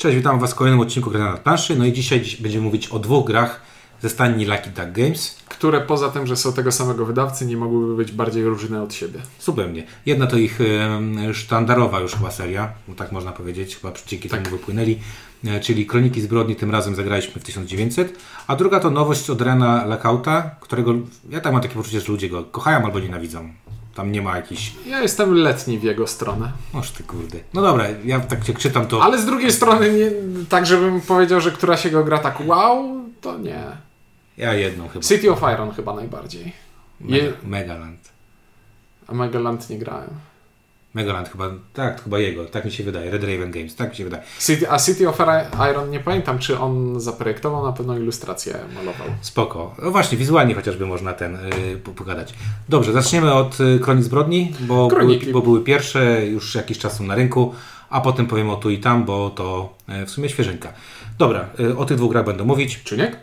Cześć, witam Was w kolejnym odcinku Gry na planszy. No i dzisiaj będziemy mówić o dwóch grach ze stajni Lucky Duck Games. Które poza tym, że są tego samego wydawcy, nie mogłyby być bardziej różne od siebie. Zupełnie. Jedna to ich sztandarowa już chyba seria, bo tak można powiedzieć, chyba dzięki Tak. temu wypłynęli, e, czyli Kroniki Zbrodni, tym razem zagraliśmy w 1900, a druga to nowość od Rena Lackauta, którego ja tak mam takie poczucie, że ludzie go kochają albo nienawidzą. Tam nie ma jakichś... Ja jestem letni w jego stronę. Oż ty kurde. No dobra, ja tak czytam to... Ale z drugiej strony, nie, tak żebym powiedział, że która się go gra tak wow, to nie. Ja jedną chyba. City of Iron chyba najbardziej. Mega, Je, Megaland. a Megaland nie grałem. Megaland chyba, tak, chyba jego, tak mi się wydaje. Red Raven Games, tak mi się wydaje. City, a City of Iron nie pamiętam, czy on zaprojektował, na pewno ilustrację malował. Spoko. No właśnie, wizualnie chociażby można ten yy, pogadać. Dobrze, zaczniemy od y, Kronik Zbrodni, bo były, Kroniki. bo były pierwsze, już jakiś czas są na rynku, a potem powiem o tu i tam, bo to y, w sumie świeżynka. Dobra, y, o tych dwóch grach będę mówić Czy nie?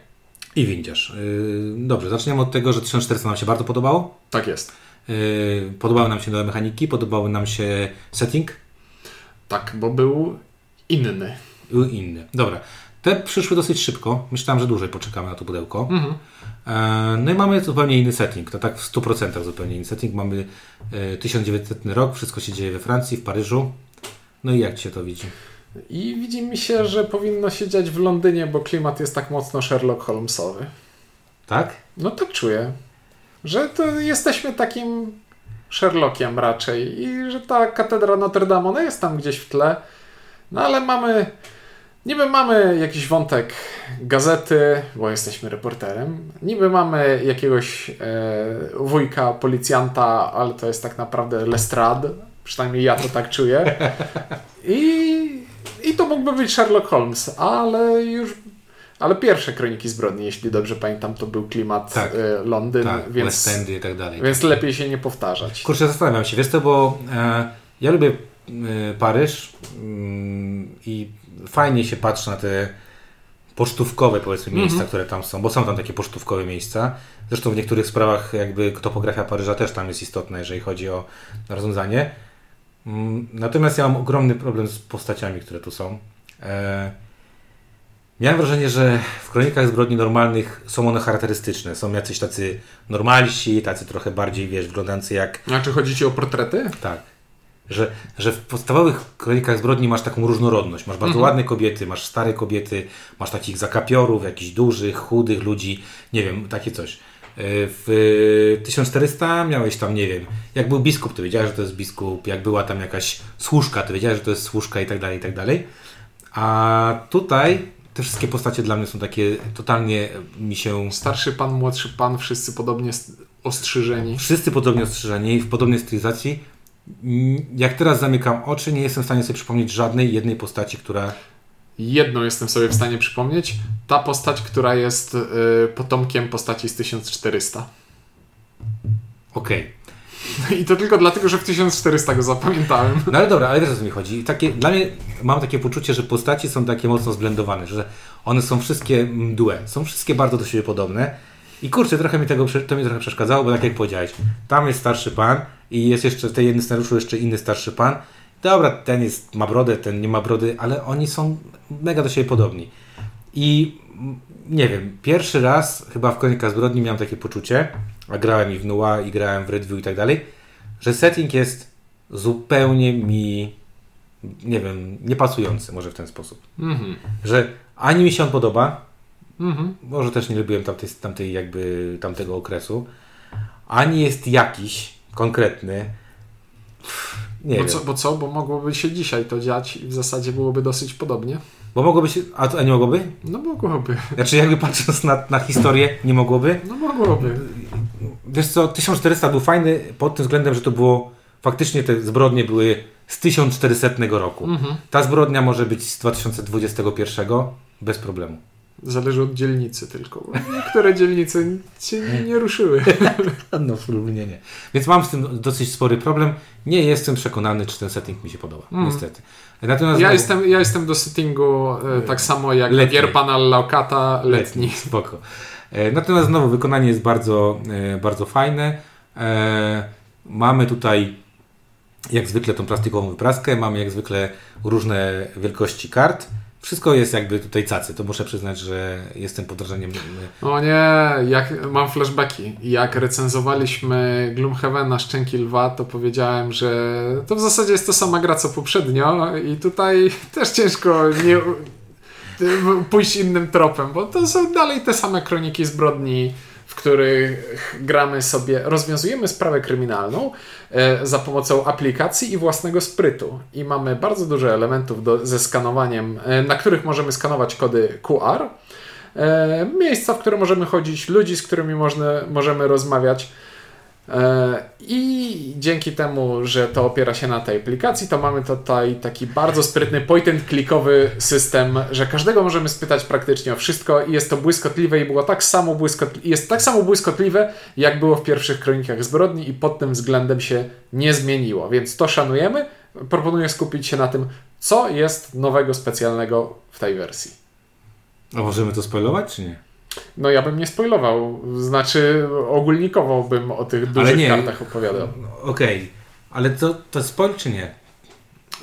i windziarz. Y, dobrze, zaczniemy od tego, że 1400 nam się bardzo podobało. Tak jest. Y, podobały nam się nowe mechaniki, podobały nam się setting Tak, bo był inny. i inny. Dobra, te przyszły dosyć szybko. Myślałem, że dłużej poczekamy na to pudełko. Mhm. E, No i mamy zupełnie inny setting, to tak w 100% zupełnie inny setting. Mamy e, 1900 rok, wszystko się dzieje we Francji, w Paryżu. No i jak Ci się to widzi? I widzi mi się, że powinno się dziać w Londynie, bo klimat jest tak mocno Sherlock Holmesowy. Tak? No tak czuję, że to jesteśmy takim Sherlockiem raczej i że ta katedra Notre Dame, ona jest tam gdzieś w tle, no ale mamy, niby mamy jakiś wątek gazety, bo jesteśmy reporterem, niby mamy jakiegoś e, wujka, policjanta, ale to jest tak naprawdę Lestrade, przynajmniej ja to tak czuję. I, i to mógłby być Sherlock Holmes, ale już ale pierwsze Kroniki Zbrodni, jeśli dobrze pamiętam, to był klimat Tak. e, Londyn, tak, więc, West Endy i tak dalej. więc lepiej się nie powtarzać. Kurczę, zastanawiam się, wiesz to, bo e, ja lubię e, Paryż mm, i fajnie się patrzy na te pocztówkowe powiedzmy miejsca, Mhm. które tam są, bo są tam takie pocztówkowe miejsca. Zresztą w niektórych sprawach jakby topografia Paryża też tam jest istotna, jeżeli chodzi o rozwiązanie. Mm, Natomiast ja mam ogromny problem z postaciami, które tu są. E, miałem wrażenie, że w kronikach zbrodni normalnych są one charakterystyczne. Są jacyś tacy normalsi, tacy trochę bardziej, wiesz, wyglądający jak Znaczy chodzi ci o portrety? tak. Że, że w podstawowych kronikach zbrodni masz taką różnorodność. Masz bardzo Mhm. ładne kobiety, masz stare kobiety, masz takich zakapiorów, jakichś dużych, chudych ludzi, nie wiem, takie coś. Yy, W y, 1400 miałeś tam, nie wiem, jak był biskup, to wiedziałeś, że to jest biskup, jak była tam jakaś służka, to wiedziałeś, że to jest służka i tak dalej, i tak dalej. A tutaj te wszystkie postacie dla mnie są takie totalnie mi się Starszy pan, młodszy pan, wszyscy podobnie ostrzyżeni. Wszyscy podobnie ostrzeżeni, w podobnej stylizacji. Jak teraz zamykam oczy, nie jestem w stanie sobie przypomnieć żadnej jednej postaci, która. Jedną jestem sobie w stanie przypomnieć. Ta postać, która jest y, potomkiem postaci z 1400. Okej. I to tylko dlatego, że w 1400 go zapamiętałem. No ale dobra, ale wiesz o co mi chodzi. Takie, dla mnie mam takie poczucie, że postaci są takie mocno zblendowane, że one są wszystkie mdłe, są wszystkie bardzo do siebie podobne. I kurczę, trochę mi tego to mi trochę przeszkadzało, bo tak jak powiedziałeś, tam jest starszy pan i jest jeszcze w tej jednym scenariuszu jeszcze inny starszy pan. Dobra, ten jest, ma brodę, ten nie ma brody, ale oni są mega do siebie podobni. I mm, nie wiem, pierwszy raz chyba w Kronikach Zbrodni miałem takie poczucie, a grałem i w Nua, i grałem w Redview i tak dalej, że setting jest zupełnie mi, nie wiem, niepasujący może w ten sposób. Mhm. Że ani mi się on podoba, Mhm. może też nie lubiłem tamtej, tamtej jakby tamtego okresu, ani jest jakiś konkretny. Nie Bo wiem. co, bo co? Bo mogłoby się dzisiaj to dziać i w zasadzie byłoby dosyć podobnie. Bo mogłoby się. A, a nie mogłoby? No mogłoby. Znaczy, jakby patrząc na, na historię, nie mogłoby. No mogłoby. Wiesz co, 1400 był fajny pod tym względem, że to było. Faktycznie te zbrodnie były z 1400 roku. Mhm. Ta zbrodnia może być z 2021 bez problemu. Zależy od dzielnicy tylko. Bo niektóre dzielnice się nie, nie ruszyły. No, absolutnie nie. Więc mam z tym dosyć spory problem. Nie jestem przekonany, czy ten setting mi się podoba. Mm. Niestety. Natomiast Ja znowu- jestem, ja jestem do settingu e, tak samo jak Letni. gier pana Laukata letni. Spoko. E, Natomiast znowu wykonanie jest bardzo, e, bardzo fajne. E, Mamy tutaj jak zwykle tą plastikową wypraskę, mamy jak zwykle różne wielkości kart wszystko jest jakby tutaj cacy. To muszę przyznać, że jestem pod wrażeniem. O nie, jak mam flashbacki. Jak recenzowaliśmy Gloomhaven Szczęki Lwa, to powiedziałem, że to w zasadzie jest to sama gra co poprzednio i tutaj też ciężko nie pójść innym tropem, bo to są dalej te same kroniki zbrodni których gramy sobie, rozwiązujemy sprawę kryminalną e, za pomocą aplikacji i własnego sprytu. I mamy bardzo dużo elementów do, ze skanowaniem, e, na których możemy skanować kody QR, e, miejsca, w które możemy chodzić, ludzi, z którymi można, możemy rozmawiać. E, I dzięki temu, że to opiera się na tej aplikacji, to mamy tutaj taki bardzo sprytny point-and-clickowy system, że każdego możemy spytać praktycznie o wszystko i jest to błyskotliwe i było tak samo błyskotliwe, jest tak samo błyskotliwe, jak było w pierwszych kronikach zbrodni i pod tym względem się nie zmieniło. Więc to szanujemy. Proponuję skupić się na tym, co jest nowego, specjalnego w tej wersji. A możemy to spoilować, czy nie? No ja bym nie spoilował, znaczy ogólnikowo bym o tych dużych nie, kartach opowiadał. Okej, okay. ale to, to spoil czy nie?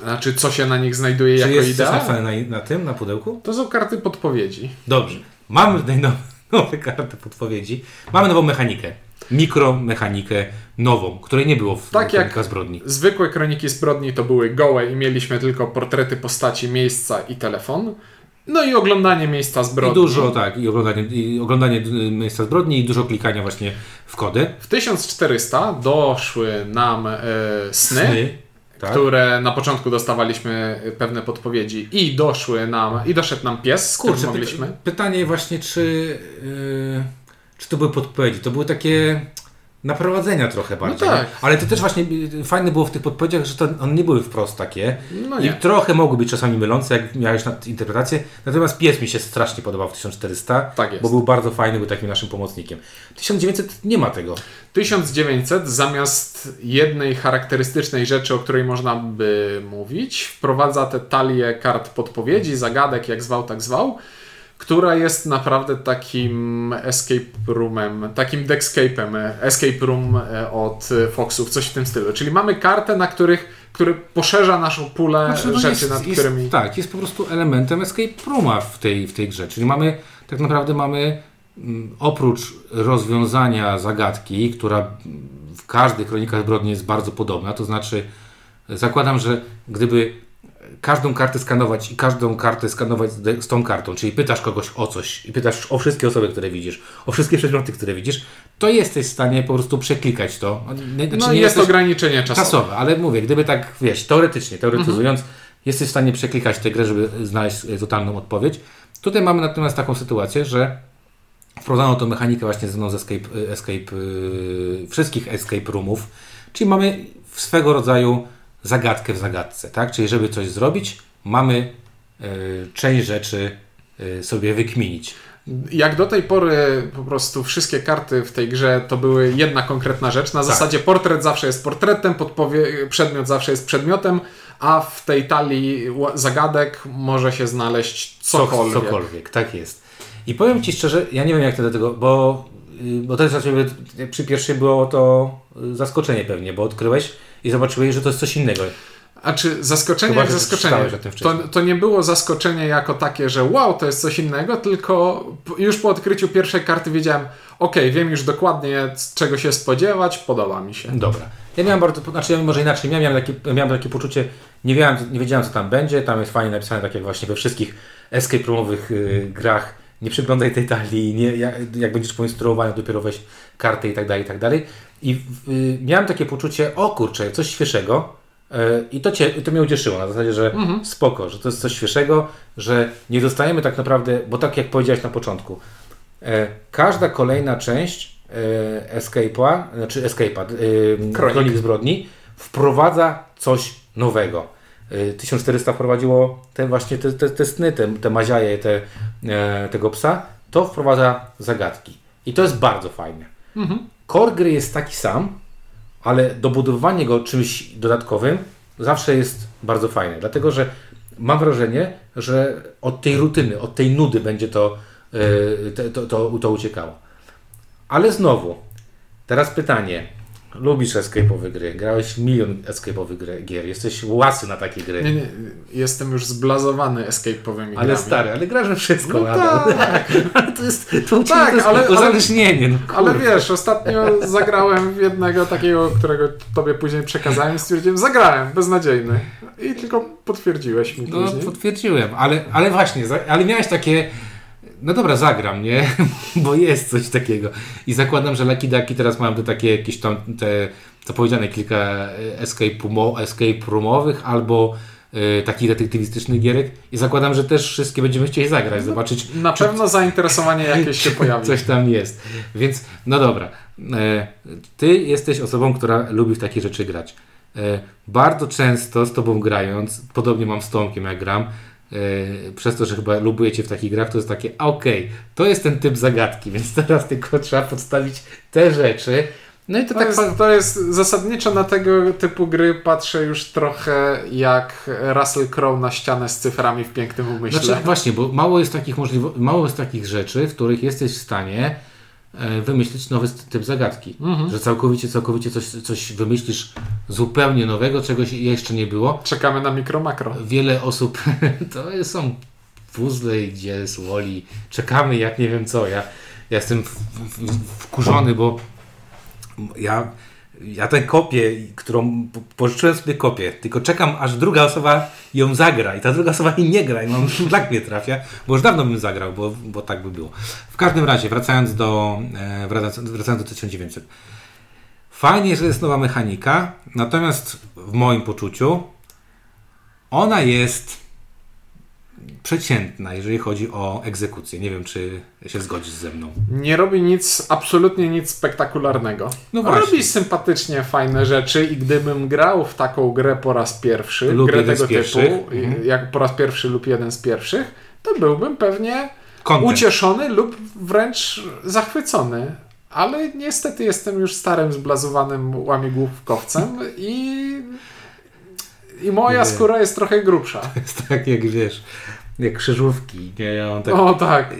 Znaczy co się na nich znajduje czy jako jest idea? Czy jest na, na tym, na pudełku? To są karty podpowiedzi. Dobrze, mamy tutaj nowe, nowe karty podpowiedzi, mamy nową mechanikę. Mikromechanikę nową, której nie było w tak jak zbrodni. Zwykłe kroniki zbrodni to były gołe i mieliśmy tylko portrety postaci, miejsca i telefon. No i oglądanie miejsca zbrodni. I dużo, tak, i oglądanie, i oglądanie miejsca zbrodni i dużo klikania właśnie w kody. W 1400 doszły nam e, sny, sny tak. które na początku dostawaliśmy pewne podpowiedzi i doszły nam, i doszedł nam pies, z Kurczę, mogliśmy. Pytanie właśnie, czy, yy, czy to były podpowiedzi? To były takie naprowadzenia trochę no bardziej. No tak. Ale to też właśnie fajne było w tych podpowiedziach, że to one nie były wprost takie. No I trochę mogły być czasami mylące, jak miałeś na interpretację. Natomiast pies mi się strasznie podobał w 1400, tak bo był bardzo fajny, był takim naszym pomocnikiem. 1900 nie ma tego. 1900 zamiast jednej charakterystycznej rzeczy, o której można by mówić, wprowadza te talie kart podpowiedzi, zagadek, jak zwał, tak zwał która jest naprawdę takim escape roomem, takim deckscape'em, escape room e, od Foxów, coś w tym stylu. Czyli mamy kartę, na których, który poszerza naszą pulę znaczy, no rzeczy, jest, nad jest, którymi... Tak, jest po prostu elementem escape rooma w tej, w tej grze. Czyli mamy, tak naprawdę mamy mm, oprócz rozwiązania zagadki, która w każdych kronikach zbrodni jest bardzo podobna, to znaczy zakładam, że gdyby każdą kartę skanować i każdą kartę skanować z, tą kartą, czyli pytasz kogoś o coś i pytasz o wszystkie osoby, które widzisz, o wszystkie przedmioty, które widzisz, to jesteś w stanie po prostu przeklikać to. Znaczy, no nie jest ograniczenie czasowe. czasowe. Ale mówię, gdyby tak, wiesz, teoretycznie, teoretyzując, mhm. jesteś w stanie przeklikać tę grę, żeby znaleźć totalną odpowiedź. Tutaj mamy natomiast taką sytuację, że wprowadzono tą mechanikę właśnie z escape, escape, yy, wszystkich escape roomów, czyli mamy swego rodzaju zagadkę w zagadce, tak? Czyli żeby coś zrobić, mamy y, część rzeczy y, sobie wykminić. Jak do tej pory po prostu wszystkie karty w tej grze to były jedna konkretna rzecz. Na tak. zasadzie portret zawsze jest portretem, podpowie- przedmiot zawsze jest przedmiotem, a w tej talii zagadek może się znaleźć cokolwiek. Co, cokolwiek, tak jest. I powiem Ci szczerze, ja nie wiem jak to do tego, bo, y, bo to jest przy pierwszej było to zaskoczenie pewnie, bo odkryłeś, i zobaczyłeś, że to jest coś innego. A czy zaskoczenie Chyba, jak zaskoczenie? To, to nie było zaskoczenie jako takie, że wow, to jest coś innego, tylko już po odkryciu pierwszej karty wiedziałem, ok, wiem już dokładnie czego się spodziewać, podoba mi się. Dobra. Ja miałem bardzo, znaczy ja może inaczej, ja miałem takie, miałem takie poczucie, nie wiedziałem, nie wiedziałem co tam będzie, tam jest fajnie napisane, tak jak właśnie we wszystkich escape roomowych yy, grach, nie przyglądaj tej talii, nie, jak, jak będziesz poinstruowany, dopiero weź kartę i tak dalej, i tak dalej. I y, miałem takie poczucie, o kurczę, coś świeżego. Y, I to, cię, to mnie ucieszyło na zasadzie, że mhm. spoko, że to jest coś świeżego, że nie dostajemy tak naprawdę, bo tak jak powiedziałeś na początku, y, każda kolejna część y, Escape'a, znaczy Escape'a, y, Kronik Zbrodni, wprowadza coś nowego. 1400 wprowadziło te właśnie te, te, te sny, te, te maziaje te, e, tego psa, to wprowadza zagadki. I to jest bardzo fajne. Mhm. Core gry jest taki sam, ale dobudowanie go czymś dodatkowym zawsze jest bardzo fajne, dlatego że mam wrażenie, że od tej rutyny, od tej nudy będzie to, to, to, to, to uciekało. Ale znowu, teraz pytanie. Lubisz escape'owe gry, grałeś milion escape'owych gier, jesteś łasy na takie gry. Nie, nie, jestem już zblazowany escape'owymi Ale grami. stary, ale grasz we wszystko No tak, Ale to jest, to, Tak, to jest ale- ale- uzależnienie. No, ale wiesz, ostatnio zagrałem w jednego takiego, którego tobie później przekazałem i stwierdziłem, zagrałem, beznadziejny. I tylko potwierdziłeś mi No, później. potwierdziłem, ale, ale właśnie, ale miałeś takie, no dobra, zagram, nie? Bo jest coś takiego. I zakładam, że Lucky Ducky teraz mają te takie jakieś tam, te, co powiedziane, kilka e, escape, roomo, escape roomowych albo e, takich detektywistycznych gierek i zakładam, że też wszystkie będziemy chcieli zagrać, zobaczyć, Na pewno zainteresowanie jakieś się pojawi. coś tam jest. Więc, no dobra, e, ty jesteś osobą, która lubi w takie rzeczy grać. Bardzo często z tobą grając, podobnie mam z Tomkiem jak gram, przez to, że chyba lubujecie w takich grach, to jest takie, okej, to jest ten typ zagadki, więc teraz tylko trzeba podstawić te rzeczy. No i to To tak jest, to jest zasadniczo na tego typu gry patrzę już trochę jak Russell Crowe na ścianę z cyframi w pięknym umyśle. Znaczy, właśnie, bo mało jest takich możliwo- mało jest takich rzeczy, w których jesteś w stanie e, wymyślić nowy typ zagadki. Mhm. Że całkowicie, całkowicie coś, coś wymyślisz zupełnie nowego, czegoś jeszcze nie było. Czekamy na mikro makro. Wiele osób, to są puzzle, gdzie jest Woli, czekamy jak nie wiem co. Ja, ja jestem wkurzony, bo ja, ja tę kopię, którą po- pożyczyłem sobie kopię, tylko czekam, aż druga osoba ją zagra i ta druga osoba jej nie gra i mam szlak mnie trafia, bo już dawno bym zagrał, bo, bo tak by było. W każdym razie, wracając do, e, wracając, wracając do 1900. Fajnie, że jest nowa mechanika, natomiast w moim poczuciu ona jest przeciętna, jeżeli chodzi o egzekucję. Nie wiem, czy się zgodzisz ze mną. Nie robi nic, absolutnie nic spektakularnego. No właśnie. Robi sympatycznie fajne rzeczy i gdybym grał w taką grę po raz pierwszy, Lub grę tego typu, Mhm. jak po raz pierwszy lub jeden z pierwszych, to byłbym pewnie Content. ucieszony lub wręcz zachwycony. Ale niestety jestem już starym, zblazowanym łamigłówkowcem i, i moja Nie. skóra jest trochę grubsza. jest tak, jak wiesz, jak krzyżówki. Nie? Ja mam tak, O tak.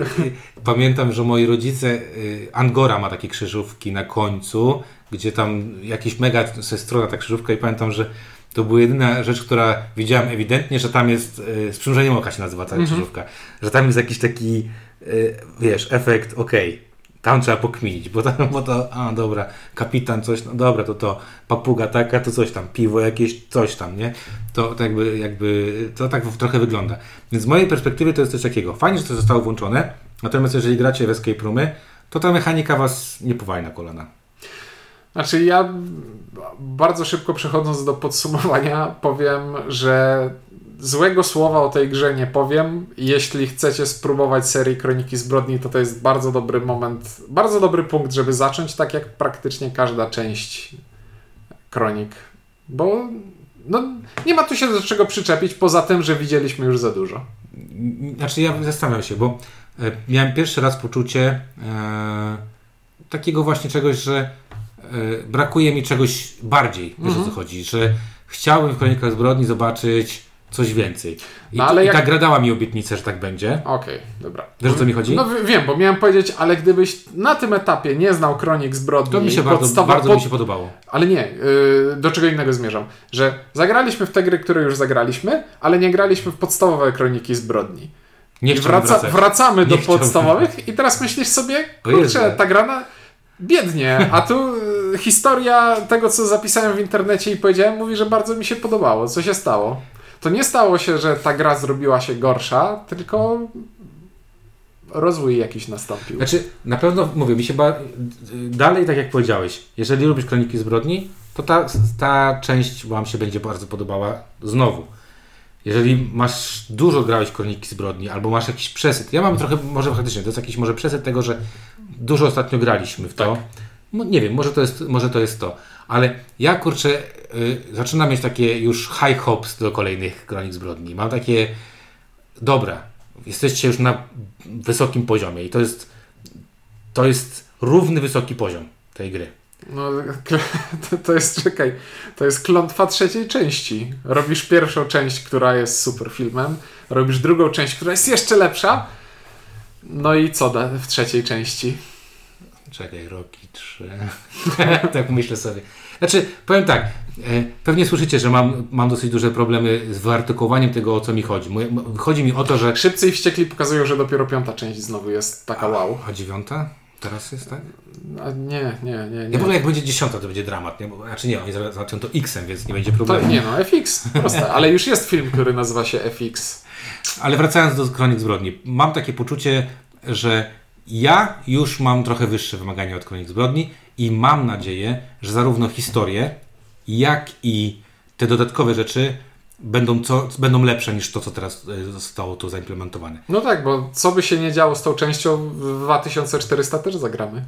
Pamiętam, że moi rodzice, y, Angora ma takie krzyżówki na końcu, gdzie tam jakiś mega strona ta krzyżówka i pamiętam, że to była jedyna rzecz, która widziałem ewidentnie, że tam jest, y, z przymrużeniem oka się nazywa ta krzyżówka, że tam jest jakiś taki, y, wiesz, efekt, okej, tam trzeba pokminić, bo, tam, bo to, a dobra, kapitan coś, no dobra, to to, papuga taka, to coś tam, piwo jakieś, coś tam, nie? To, to jakby, jakby, to tak trochę wygląda. Więc z mojej perspektywy to jest coś takiego. Fajnie, że to zostało włączone, natomiast jeżeli gracie w escape roomy, to ta mechanika was nie powali na kolana. Znaczy ja bardzo szybko przechodząc do podsumowania powiem, że złego słowa o tej grze nie powiem. Jeśli chcecie spróbować serii Kroniki Zbrodni, to to jest bardzo dobry moment, bardzo dobry punkt, żeby zacząć, tak jak praktycznie każda część Kronik. Bo no, nie ma tu się do czego przyczepić, poza tym, że widzieliśmy już za dużo. Znaczy ja zastanawiam się, bo e, miałem pierwszy raz poczucie e, takiego właśnie czegoś, że e, brakuje mi czegoś bardziej, wiesz o co chodzi, że chciałbym w Kronikach Zbrodni zobaczyć coś więcej. I, No, ale i jak- ta gra dała mi obietnicę, że tak będzie. Okej, dobra. Wiesz o co mi chodzi? No wiem, bo miałem powiedzieć, ale gdybyś na tym etapie nie znał Kronik Zbrodni, To mi się bardzo, podstawa- bardzo pod- mi się podobało. Ale nie, yy, do czego innego zmierzam. Że zagraliśmy w te gry, które już zagraliśmy, ale nie graliśmy w podstawowe kroniki zbrodni. Nie wraca, wracamy do Nie chciałbym. podstawowych i teraz myślisz sobie, kurczę, ta grana biednie, a tu y, historia tego, co zapisałem w internecie i powiedziałem, mówi, że bardzo mi się podobało. Co się stało? To nie stało się, że ta gra zrobiła się gorsza, tylko rozwój jakiś nastąpił. Znaczy, na pewno mówię, mi się ba... dalej, tak jak powiedziałeś, jeżeli lubisz Kroniki Zbrodni, to ta, ta część Wam się będzie bardzo podobała znowu. Jeżeli masz dużo grałeś Kroniki Zbrodni, albo masz jakiś przesyt, ja mam trochę, może faktycznie, to jest jakiś może przesyt tego, że dużo ostatnio graliśmy w to. Tak. No, nie wiem, może to, jest, może to jest to. Ale ja kurczę, y, zaczynam mieć takie już high hopes do kolejnych Kronik Zbrodni. Mam takie, dobra, jesteście już na wysokim poziomie i to jest, to jest równy wysoki poziom tej gry. No, to, jest, czekaj, to jest klątwa trzeciej części. Robisz pierwszą część, która jest super filmem, robisz drugą część, która jest jeszcze lepsza, no i co w trzeciej części? Czekaj, Rocky 3. tak myślę sobie. Znaczy, powiem tak, e, pewnie słyszycie, że mam, mam dosyć duże problemy z wyartykułowaniem tego, o co mi chodzi. Chodzi mi o to, że... Szybcy i wściekli pokazują, że dopiero piąta część znowu jest taka wow. A dziewiąta? Teraz jest, tak? A nie, nie, nie. Ja nie. powiem, jak będzie dziesiąta, to będzie dramat. Nie? Bo, znaczy nie, oni za- zaczną to X-em, więc nie będzie To, problemu. nie no, FX, proste. Ale już jest film, który nazywa się FX. Ale wracając do Kronik Zbrodni, mam takie poczucie, że ja już mam trochę wyższe wymagania od Kronik Zbrodni i mam nadzieję, że zarówno historie, jak i te dodatkowe rzeczy będą, co, będą lepsze niż to, co teraz e, zostało tu zaimplementowane. No tak, bo co by się nie działo z tą częścią, w 2400 też zagramy.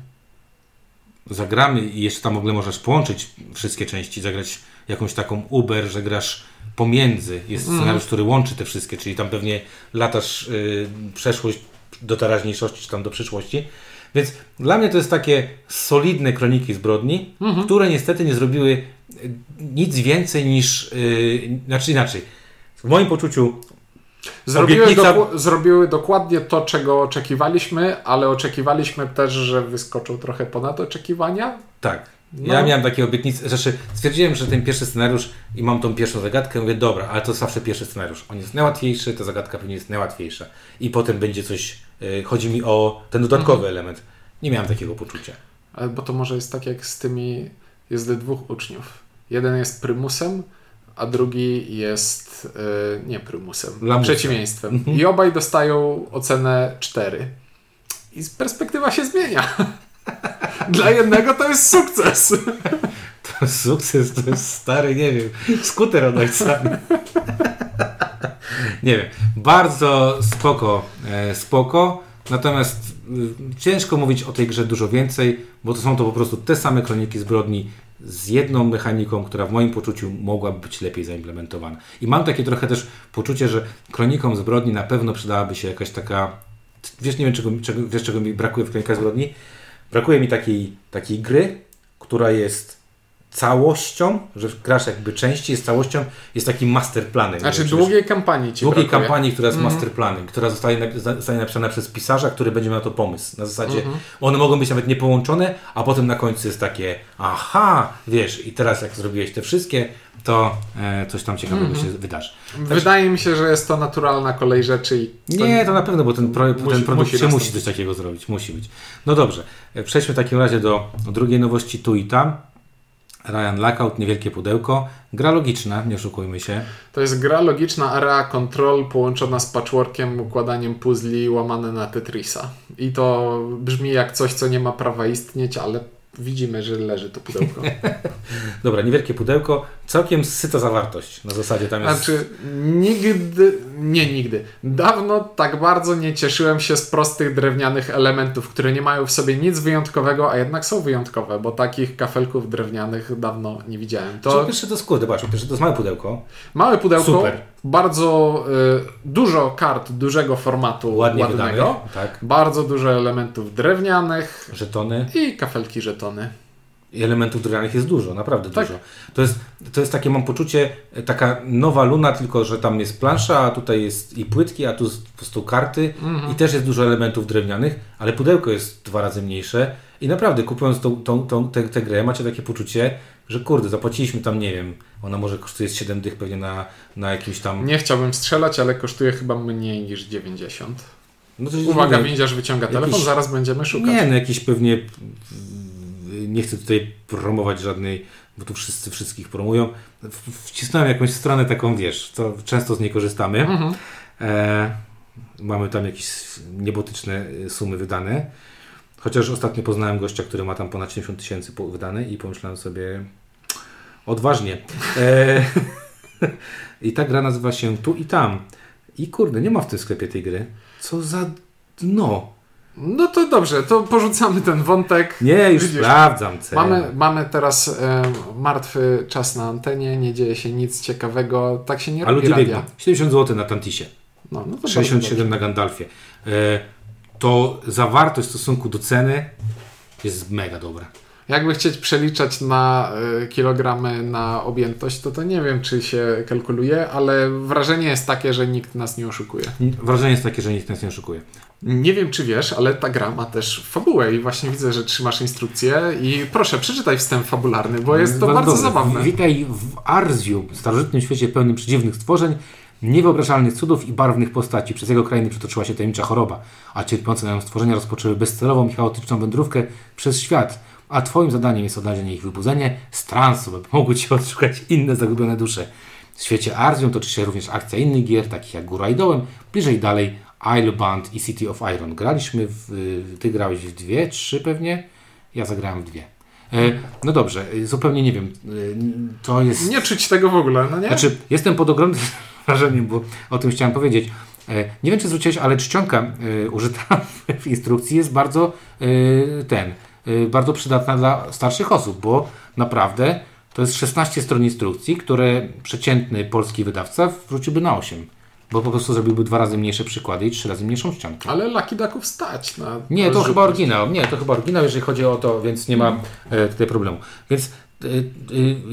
Zagramy i jeszcze tam w ogóle możesz połączyć wszystkie części, zagrać jakąś taką Uber, że grasz pomiędzy. Jest scenariusz, który łączy te wszystkie, czyli tam pewnie latasz y, przeszłość do teraźniejszości, czy tam do przyszłości. Więc dla mnie to jest takie solidne kroniki zbrodni, które niestety nie zrobiły y, nic więcej niż, y, znaczy inaczej. W moim poczuciu Zrobiły, Obietnica- doku- zrobiły dokładnie to, czego oczekiwaliśmy, ale oczekiwaliśmy też, że wyskoczą trochę ponad oczekiwania. Tak. No. Ja miałem takie obietnice, znaczy stwierdziłem, że ten pierwszy scenariusz i mam tą pierwszą zagadkę, mówię, dobra, ale to zawsze pierwszy scenariusz. On jest najłatwiejszy, ta zagadka pewnie jest najłatwiejsza. I potem będzie coś, y, chodzi mi o ten dodatkowy element. Nie miałem takiego poczucia. Ale Bo to może jest tak jak z tymi, jest dwóch uczniów. Jeden jest prymusem, a drugi jest e, nie prymusem, Lamusem. przeciwieństwem. I obaj dostają ocenę 4. I perspektywa się zmienia. Dla jednego to jest sukces. To sukces to jest stary, nie wiem, skuter od ojca. nie wiem, bardzo spoko, e, spoko. Natomiast y, ciężko mówić o tej grze dużo więcej, bo to są to po prostu te same kroniki zbrodni z jedną mechaniką, która w moim poczuciu mogłaby być lepiej zaimplementowana. I mam takie trochę też poczucie, że kronikom zbrodni na pewno przydałaby się jakaś taka. Wiesz, nie wiem, czego, czego, wiesz, czego mi brakuje w kronikach zbrodni? Brakuje mi takiej, takiej gry, która jest całością, że grasz jakby części jest całością, jest takim masterplanem. Znaczy wiem, długiej kampanii ci długiej brakuje. kampanii, która jest Mhm. masterplanem, która zostaje, zostaje napisana przez pisarza, który będzie miał to pomysł. Na zasadzie Mhm. one mogą być nawet niepołączone, a potem na końcu jest takie aha, wiesz, i teraz jak zrobiłeś te wszystkie, to e, coś tam ciekawego Mhm. się wydarzy. Wydaje mi się, że jest to naturalna kolej rzeczy i Nie, to na pewno, bo ten, pro, Musi- ten produkt musi się musi coś takiego zrobić. Musi być. No dobrze, e, przejdźmy w takim razie do drugiej nowości tu i tam. Ryan Lockout, niewielkie pudełko. Gra logiczna, nie oszukujmy się. To jest gra logiczna area control połączona z patchworkiem, układaniem puzli łamane na Tetrisa. I to brzmi jak coś, co nie ma prawa istnieć, ale widzimy, że leży to pudełko. Dobra, niewielkie pudełko, całkiem syta zawartość. Na zasadzie tam jest... Znaczy, nigdy, nie nigdy, dawno tak bardzo nie cieszyłem się z prostych drewnianych elementów, które nie mają w sobie nic wyjątkowego, a jednak są wyjątkowe, bo takich kafelków drewnianych dawno nie widziałem. To... Pierwsze to jest kurde, zobacz, pierwsze to jest małe pudełko. małe pudełko, Super. Bardzo y, dużo kart dużego formatu Ładnie ładnego. Tak. bardzo dużo elementów drewnianych Żetony. i kafelki żetony. I elementów drewnianych jest dużo, naprawdę Tak. dużo. To jest, to jest takie, mam poczucie, e, taka nowa luna, tylko że tam jest plansza, a tutaj jest i płytki, a tu po prostu karty Mhm. i też jest dużo elementów drewnianych, ale pudełko jest dwa razy mniejsze i naprawdę kupując tą, tą, tą, tę, tę grę macie takie poczucie, że kurde, zapłaciliśmy tam, nie wiem, ona może kosztuje z 7 dych pewnie na, na jakimś tam... Nie chciałbym strzelać, ale kosztuje chyba mniej niż 90. No to Uwaga, windziarz wyciąga telefon, jakiś- zaraz będziemy szukać. Nie, no jakiś pewnie. Nie chcę tutaj promować żadnej, bo tu wszyscy wszystkich promują. Wcisnąłem jakąś stronę taką, wiesz, to często z niej korzystamy. Mhm. E, mamy tam jakieś niebotyczne sumy wydane. Chociaż ostatnio poznałem gościa, który ma tam ponad 70 tysięcy wydane i pomyślałem sobie odważnie. E, I ta gra nazywa się Tu i Tam. I kurde, nie ma w tym sklepie tej gry. Co za dno. No to dobrze, to porzucamy ten wątek. Nie, już Widzisz, sprawdzam cenę. Mamy, mamy teraz e, martwy czas na antenie, nie dzieje się nic ciekawego, tak się nie A robi ludzie radia. biegną. 70 zł na Tantisie, No, no to bardzo 67 na Gandalfie. E, to zawartość w stosunku do ceny jest mega dobra. Jakby chcieć przeliczać na y, kilogramy na objętość, to to nie wiem, czy się kalkuluje, ale wrażenie jest takie, że nikt nas nie oszukuje. Wrażenie jest takie, że nikt nas nie oszukuje. Nie wiem, czy wiesz, ale ta gra ma też fabułę i właśnie widzę, że trzymasz instrukcję i proszę, przeczytaj wstęp fabularny, bo jest to bardzo, dobrze. zabawne. Witaj w Arzium, starożytnym świecie pełnym przedziwnych stworzeń, niewyobrażalnych cudów i barwnych postaci. Przez jego krainy przetoczyła się tajemnicza choroba, a cierpiące na nią stworzenia rozpoczęły bezcelową i chaotyczną wędrówkę przez świat. A twoim zadaniem jest odnalezienie ich wybudzenie z transu, by pomogły ci odszukać inne zagubione dusze. W świecie Arzium toczy się również akcja innych gier, takich jak Góra i Dołem, bliżej dalej Isle Band i City of Iron. Graliśmy w... Ty grałeś w dwie, trzy pewnie? Ja zagrałem w dwie. E, no dobrze, e, zupełnie nie wiem. E, to jest... Nie czuć tego w ogóle, no nie? Znaczy, jestem pod ogromnym wrażeniem, bo o tym chciałem powiedzieć. E, Nie wiem, czy zwróciłeś, ale czcionka e, użyta w instrukcji jest bardzo e, ten, bardzo przydatna dla starszych osób, bo naprawdę to jest 16 stron instrukcji, które przeciętny polski wydawca wróciłby na 8. Bo po prostu zrobiłby dwa razy mniejsze przykłady i trzy razy mniejszą czcionkę. Ale Lucky Ducków stać na Nie, to chyba oryginał. Nie, to chyba oryginał, jeżeli chodzi o to, więc nie ma e, tutaj problemu. Więc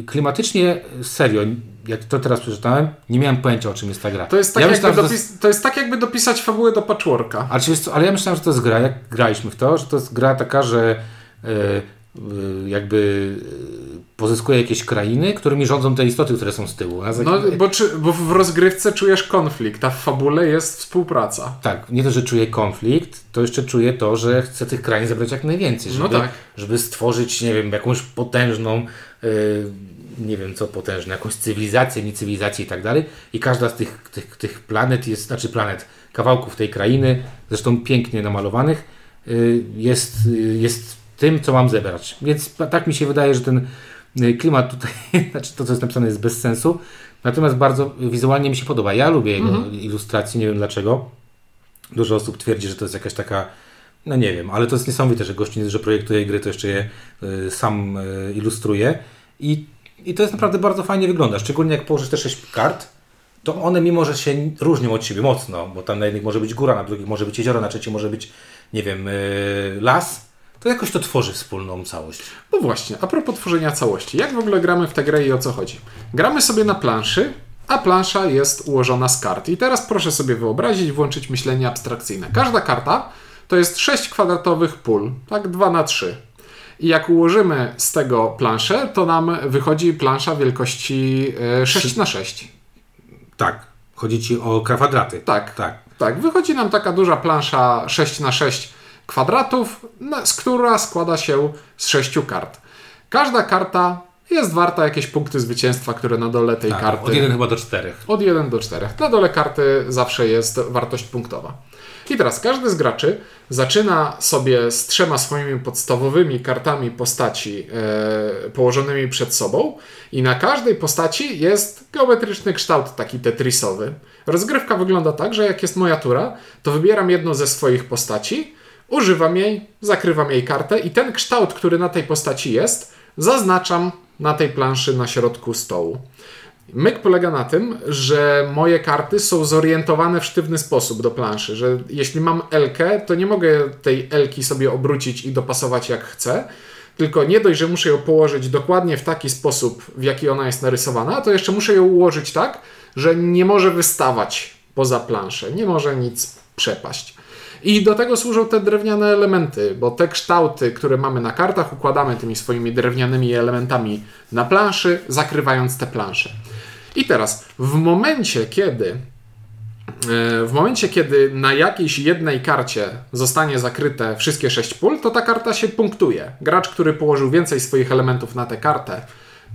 klimatycznie, serio, jak to teraz przeczytałem, nie miałem pojęcia, o czym jest ta gra. To jest, tak ja jakby myślałem, to dopis- to jest tak jakby dopisać fabułę do patchworka. ale, czy jest, ale ja myślałem, że to jest gra, jak graliśmy w to, że to jest gra taka, że e, jakby pozyskuje jakieś krainy, którymi rządzą te istoty, które są z tyłu. No, bo, czy, bo w rozgrywce czujesz konflikt, a w fabule jest współpraca. Tak, nie to, że czuję konflikt, to jeszcze czuję to, że chcę tych krain zebrać jak najwięcej, żeby, No tak. żeby stworzyć, nie wiem, jakąś potężną, yy, nie wiem co potężne, jakąś cywilizację, nie cywilizację i tak dalej. I każda z tych, tych, tych planet jest, znaczy planet, kawałków tej krainy, zresztą pięknie namalowanych, yy, jest, yy, jest tym, co mam zebrać. Więc tak mi się wydaje, że ten klimat tutaj, znaczy to, co jest napisane, jest bez sensu. Natomiast bardzo wizualnie mi się podoba. Ja lubię jego ilustracje, nie wiem dlaczego. Dużo osób twierdzi, że to jest jakaś taka, no nie wiem, ale to jest niesamowite, że gościu nie, że projektuje gry, to jeszcze je y, sam y, ilustruje. I, I to jest naprawdę bardzo fajnie wygląda. Szczególnie jak położysz te sześć kart, to one mimo, że się różnią od siebie mocno, bo tam na jednych może być góra, na drugich może być jezioro, na trzecim może być, nie wiem, y, las, to jakoś to tworzy wspólną całość. No właśnie, a propos tworzenia całości. Jak w ogóle gramy w tę grę i o co chodzi? Gramy sobie na planszy, a plansza jest ułożona z kart. I teraz proszę sobie wyobrazić, włączyć myślenie abstrakcyjne. Każda karta to jest 6 kwadratowych pól, tak 2 na 3. I jak ułożymy z tego planszę, to nam wychodzi plansza wielkości e, 6 na 6. Tak, chodzi Ci o kwadraty. Tak. Tak. Tak, wychodzi nam taka duża plansza 6 na 6 kwadratów, z która składa się z 6 kart. Każda karta jest warta jakieś punkty zwycięstwa, które na dole tej tak karty. Od 1 chyba do 4. Od 1 do 4. Na dole karty zawsze jest wartość punktowa. I teraz każdy z graczy zaczyna sobie z trzema swoimi podstawowymi kartami postaci e, położonymi przed sobą i na każdej postaci jest geometryczny kształt taki tetrisowy. Rozgrywka wygląda tak, że jak jest moja tura, to wybieram jedną ze swoich postaci, używam jej, zakrywam jej kartę i ten kształt, który na tej postaci jest, zaznaczam na tej planszy na środku stołu. Myk polega na tym, że moje karty są zorientowane w sztywny sposób do planszy, że jeśli mam Elkę, to nie mogę tej Elki sobie obrócić i dopasować jak chcę, tylko nie dość, że muszę ją położyć dokładnie w taki sposób, w jaki ona jest narysowana, to jeszcze muszę ją ułożyć tak, że nie może wystawać poza planszę, nie może nic przepaść. I do tego służą te drewniane elementy, bo te kształty, które mamy na kartach, układamy tymi swoimi drewnianymi elementami na planszy, zakrywając te plansze. I teraz, w momencie, kiedy e, w momencie, kiedy na jakiejś jednej karcie zostanie zakryte wszystkie sześć pól, to ta karta się punktuje. Gracz, który położył więcej swoich elementów na tę kartę,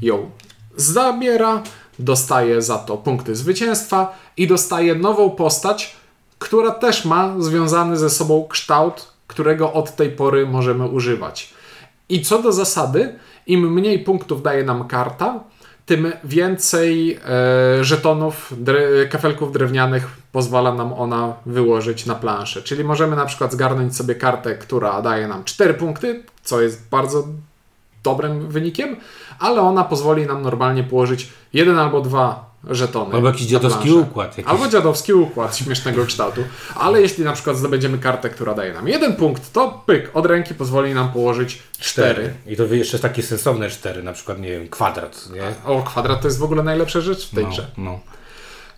ją zabiera, dostaje za to punkty zwycięstwa i dostaje nową postać, która też ma związany ze sobą kształt, którego od tej pory możemy używać. I co do zasady, im mniej punktów daje nam karta, tym więcej e, żetonów, dre, kafelków drewnianych pozwala nam ona wyłożyć na planszę. Czyli możemy na przykład zgarnąć sobie kartę, która daje nam 4 punkty, co jest bardzo dobrym wynikiem, ale ona pozwoli nam normalnie położyć jeden albo dwa żetony. Albo jakiś dziadowski układ. Jakiś... Albo dziadowski układ śmiesznego kształtu. Ale jeśli na przykład zdobędziemy kartę, która daje nam jeden punkt, to pyk, od ręki pozwoli nam położyć cztery. I to jeszcze takie sensowne cztery, na przykład, nie wiem, kwadrat, nie? O, kwadrat to jest w ogóle najlepsza rzecz w tej No, grze. no.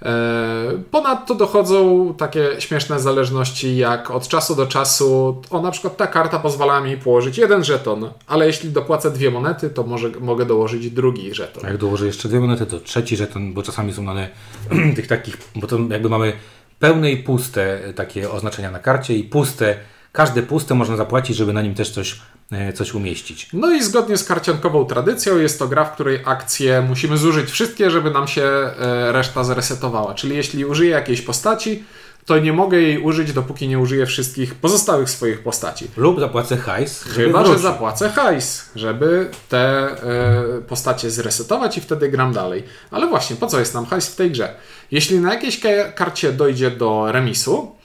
E, Ponadto dochodzą takie śmieszne zależności, jak od czasu do czasu, o na przykład ta karta pozwala mi położyć jeden żeton, ale jeśli dopłacę dwie monety, to może, mogę dołożyć drugi żeton. Jak dołożę jeszcze dwie monety, to trzeci żeton, bo czasami są one tych takich, bo to jakby mamy pełne i puste e, takie oznaczenia na karcie i puste, każde puste można zapłacić, żeby na nim też coś, e, coś umieścić. No i zgodnie z karciankową tradycją jest to gra, w której akcje musimy zużyć wszystkie, żeby nam się e, reszta zresetowała. Czyli jeśli użyję jakiejś postaci, to nie mogę jej użyć, dopóki nie użyję wszystkich pozostałych swoich postaci. Lub zapłacę hajs, Chyba, że zapłacę hajs, żeby te e, postacie zresetować i wtedy gram dalej. Ale właśnie, po co jest nam hajs w tej grze? Jeśli na jakiejś ka- karcie dojdzie do remisu,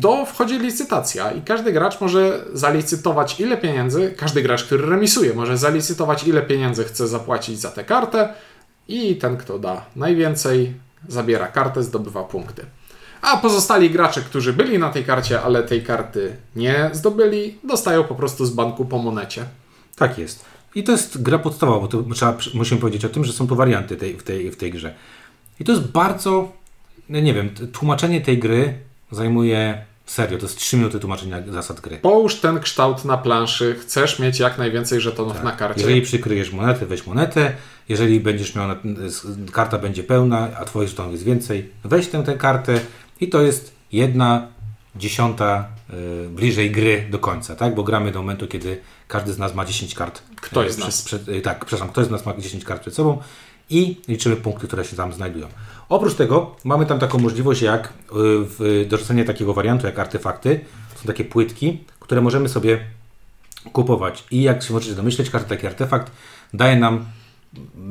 to wchodzi licytacja i każdy gracz może zalicytować ile pieniędzy, każdy gracz, który remisuje, może zalicytować ile pieniędzy chce zapłacić za tę kartę i ten, kto da najwięcej, zabiera kartę, zdobywa punkty. A pozostali gracze, którzy byli na tej karcie, ale tej karty nie zdobyli, dostają po prostu z banku po monecie. Tak jest. I to jest gra podstawowa, bo to trzeba, musimy powiedzieć o tym, że są tu warianty tej, w, tej, w tej grze. I to jest bardzo, no nie wiem, tłumaczenie tej gry zajmuje serio, to jest 3 minuty tłumaczenia zasad gry. Połóż ten kształt na planszy, chcesz mieć jak najwięcej żetonów na karcie. Jeżeli przykryjesz monetę, weź monetę. Jeżeli będziesz miał, karta będzie pełna, a twoich żetonów jest więcej, weź tę, tę kartę i to jest jedna dziesiąta y, bliżej gry do końca, tak? Bo gramy do momentu, kiedy każdy z nas ma 10 kart. Ktoś y, z przed- nas. Przed, y, tak, przepraszam, ktoś z nas ma 10 kart przed sobą i liczymy punkty, które się tam znajdują. Oprócz tego mamy tam taką możliwość jak y, w dorzucenie takiego wariantu jak artefakty. Są takie płytki, które możemy sobie kupować. I jak się możecie domyśleć, każdy taki artefakt daje nam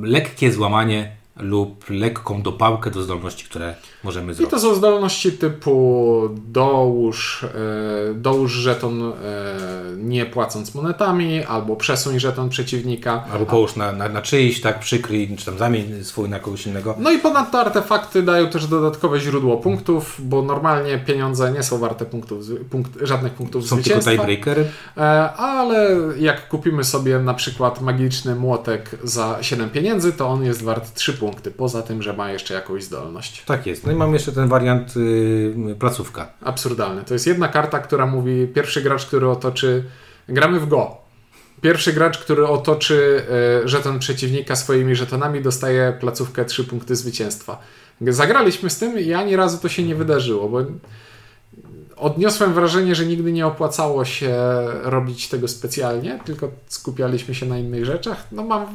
lekkie złamanie lub lekką dopałkę do zdolności, które możemy I zrobić. to są zdolności typu dołóż, e, dołóż żeton e, nie płacąc monetami, albo przesuń żeton przeciwnika. Albo połóż na, na, na czyjś, tak, przykryj, czy tam zamień swój na kogoś innego. No i ponadto artefakty dają też dodatkowe źródło punktów, bo normalnie pieniądze nie są warte punktów, punkt, żadnych punktów Są tylko zwycięstwa. tiebreakery. E, ale jak kupimy sobie na przykład magiczny młotek za 7 pieniędzy, to on jest wart 3 punkty, poza tym, że ma jeszcze jakąś zdolność. Tak jest. No i mamy jeszcze ten wariant y, placówka. Absurdalne. To jest jedna karta, która mówi pierwszy gracz, który otoczy. Gramy w Go. Pierwszy gracz, który otoczy e, żeton przeciwnika swoimi żetonami, dostaje placówkę 3 punkty zwycięstwa. Zagraliśmy z tym i ani razu to się nie wydarzyło, bo odniosłem wrażenie, że nigdy nie opłacało się robić tego specjalnie, tylko skupialiśmy się na innych rzeczach. No mam,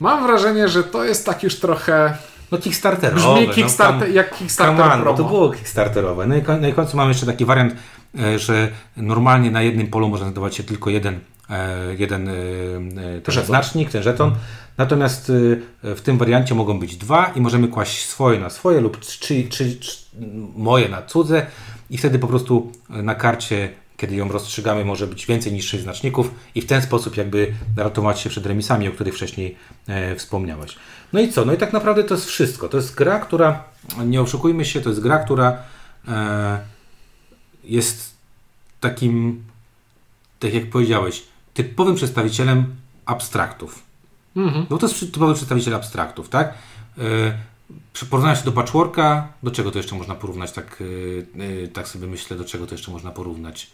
mam wrażenie, że to jest tak już trochę No Kickstarterowe. brzmi Kickstarter, no, tam- jak Kickstarter on, promo. to było Kickstarterowe. No i na końcu mamy jeszcze taki wariant, e, że normalnie na jednym polu można znajdować się tylko jeden, e, jeden e, ten Żeton. znacznik, ten żeton. Natomiast w tym wariancie mogą być dwa i możemy kłaść swoje na swoje lub czy, czy, czy, moje na cudze i wtedy po prostu na karcie kiedy ją rozstrzygamy, może być więcej niż 6 znaczników i w ten sposób jakby ratować się przed remisami, o których wcześniej e, wspomniałeś. No i co? No i tak naprawdę to jest wszystko. To jest gra, która, nie oszukujmy się, to jest gra, która e, jest takim, tak jak powiedziałeś, typowym przedstawicielem abstraktów. Mhm. No to jest typowy przedstawiciel abstraktów, tak? E, Porównając się do patchworka, do czego to jeszcze można porównać? Tak, e, e, tak sobie myślę, do czego to jeszcze można porównać?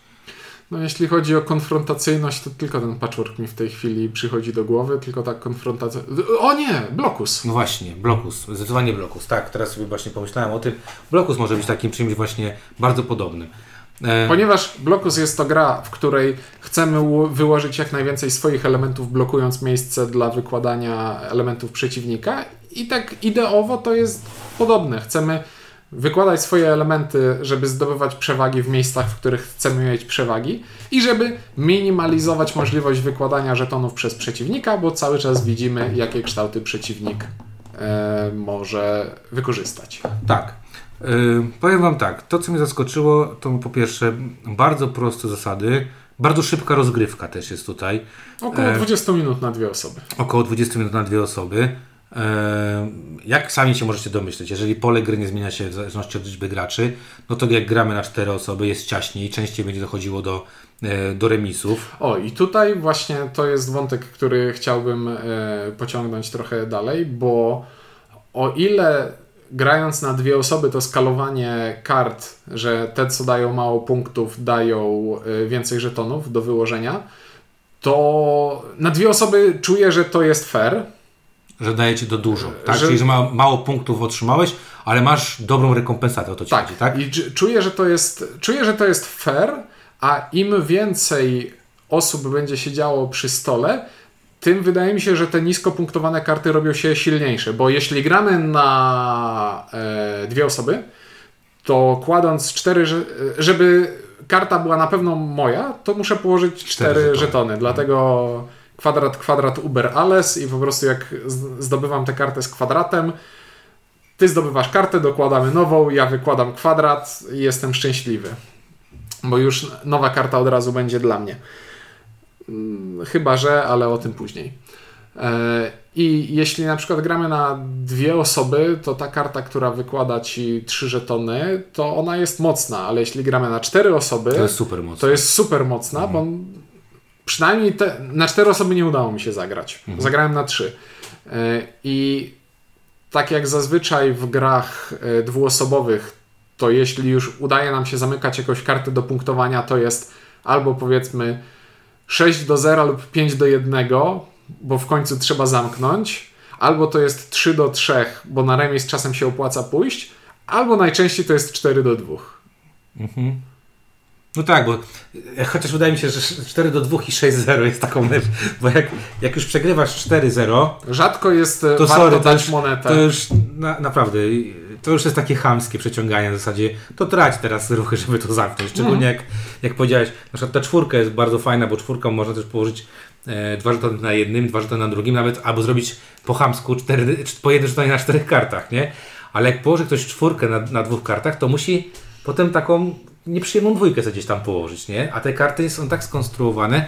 No jeśli chodzi o konfrontacyjność, to tylko ten patchwork mi w tej chwili przychodzi do głowy, tylko ta konfrontacja... O nie! Blokus! No właśnie, Blokus, zdecydowanie Blokus, tak, teraz sobie właśnie pomyślałem o tym. Blokus może być takim czymś właśnie bardzo podobnym. E, Ponieważ Blokus jest to gra, w której chcemy wyłożyć jak najwięcej swoich elementów, blokując miejsce dla wykładania elementów przeciwnika i tak ideowo to jest podobne. Chcemy wykładać swoje elementy, żeby zdobywać przewagi w miejscach, w których chcemy mieć przewagi i żeby minimalizować możliwość wykładania żetonów przez przeciwnika, bo cały czas widzimy, jakie kształty przeciwnik e, może wykorzystać. Tak. E, powiem Wam tak, to co mnie zaskoczyło, to po pierwsze bardzo proste zasady, bardzo szybka rozgrywka też jest tutaj. Około E, 20 minut na dwie osoby. Około 20 minut na dwie osoby. E, jak sami się możecie domyśleć, jeżeli pole gry nie zmienia się w zależności od liczby graczy, no to jak gramy na cztery osoby jest ciaśniej, częściej będzie dochodziło do, e, do remisów. O, i tutaj właśnie to jest wątek, który chciałbym e, pociągnąć trochę dalej, bo o ile grając na dwie osoby to skalowanie kart, że te co dają mało punktów dają więcej żetonów do wyłożenia, to na dwie osoby czuję, że to jest fair, że daje ci to dużo, tak? Że... Czyli, że ma, mało punktów otrzymałeś, ale masz dobrą rekompensatę, o to ci tak. chodzi, tak? I czuję, że to jest, czuję, że to jest fair, a im więcej osób będzie się działo przy stole, tym wydaje mi się, że te nisko punktowane karty robią się silniejsze, bo jeśli gramy na e, dwie osoby, to kładąc cztery, żeby karta była na pewno moja, to muszę położyć cztery, cztery żetony. żetony. Dlatego kwadrat, kwadrat Uber Alles i po prostu jak zdobywam tę kartę z kwadratem, ty zdobywasz kartę, dokładamy nową, ja wykładam kwadrat i jestem szczęśliwy. Bo już nowa karta od razu będzie dla mnie. Mm, chyba, że, ale o tym później. E, I jeśli na przykład gramy na dwie osoby, to ta karta, która wykłada ci trzy żetony, to ona jest mocna, ale jeśli gramy na cztery osoby, to jest super mocna, to jest super mocna mhm. bo przynajmniej te, na cztery osoby nie udało mi się zagrać. Mhm. Zagrałem na trzy. E, I tak jak zazwyczaj w grach e, dwuosobowych, to jeśli już udaje nam się zamykać jakąś kartę do punktowania, to jest albo powiedzmy 6 do 0 lub 5 do 1, bo w końcu trzeba zamknąć, albo to jest 3 do 3, bo na remis czasem się opłaca pójść, albo najczęściej to jest 4 do 2. Mhm. No tak, bo e, chociaż wydaje mi się, że 4 do 2 i 6-0 jest taką mecz, bo jak, jak już przegrywasz 4-0 rzadko jest e, to warto sorry, dać monetę. To już na, naprawdę, to już jest takie chamskie przeciąganie w zasadzie, to trać teraz ruchy, żeby to zamknąć. Szczególnie mm. jak, jak powiedziałeś, na przykład ta czwórka jest bardzo fajna, bo czwórką można też położyć e, dwa żetony na jednym, dwa żetony na drugim, nawet albo zrobić po chamsku cztery, po jednym żetonie na czterech kartach, nie? Ale jak położy ktoś czwórkę na, na dwóch kartach, to musi potem taką nieprzyjemną dwójkę sobie gdzieś tam położyć, nie? A te karty są tak skonstruowane,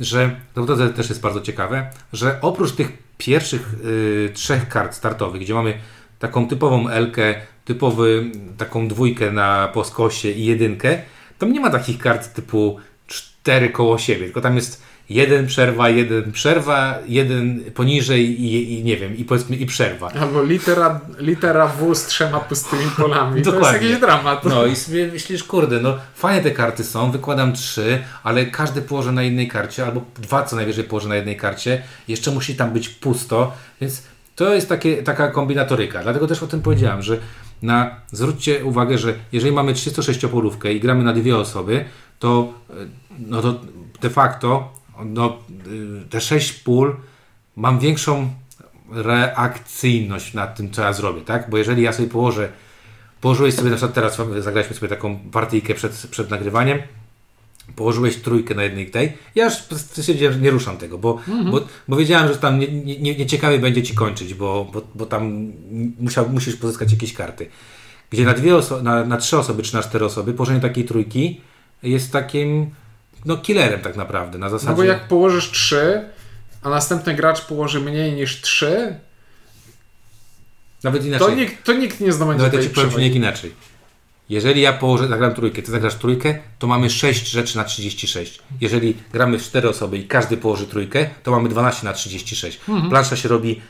że no to też jest bardzo ciekawe, że oprócz tych pierwszych y, trzech kart startowych, gdzie mamy taką typową Elkę, typowy taką dwójkę na płaskosie i jedynkę, to nie ma takich kart typu cztery koło siebie, tylko tam jest jeden przerwa, jeden przerwa, jeden poniżej i, i nie wiem, i powiedzmy i przerwa. Albo litera, litera W z trzema pustymi polami. to jest jakiś dramat. No i sobie myślisz, kurde, no fajne te karty są, wykładam trzy, ale każdy położę na jednej karcie, albo dwa co najwyżej położę na jednej karcie, jeszcze musi tam być pusto, więc to jest takie, taka kombinatoryka. Dlatego też o tym powiedziałem, że na, zwróćcie uwagę, że jeżeli mamy 36-polówkę i gramy na dwie osoby, to, no to de facto no, y, te sześć pól mam większą reakcyjność nad tym, co ja zrobię, tak? Bo jeżeli ja sobie położę, położyłeś sobie, na przykład teraz zagraliśmy sobie taką partyjkę przed, przed nagrywaniem, położyłeś trójkę na jednej tej, ja już stwierdziłem, że nie ruszam tego, bo, mhm. bo, bo wiedziałem, że tam nieciekawie nie, nie, ciekawie będzie ci kończyć, bo, bo, bo tam musiał, musisz pozyskać jakieś karty. Gdzie na dwie osoby, na, na trzy osoby czy na cztery osoby położenie takiej trójki jest takim no killerem tak naprawdę. Na zasadzie... No bo jak położysz 3, a następny gracz położy mniej niż 3, nawet inaczej. To nikt, to nikt nie zdobędzie Nawet ja ci powiem inaczej. Jeżeli ja położę, zagram trójkę, ty zagrasz trójkę, to mamy 6 rzeczy na 36. Jeżeli gramy w 4 osoby i każdy położy trójkę, to mamy 12 na 36. Mhm. Plansza się robi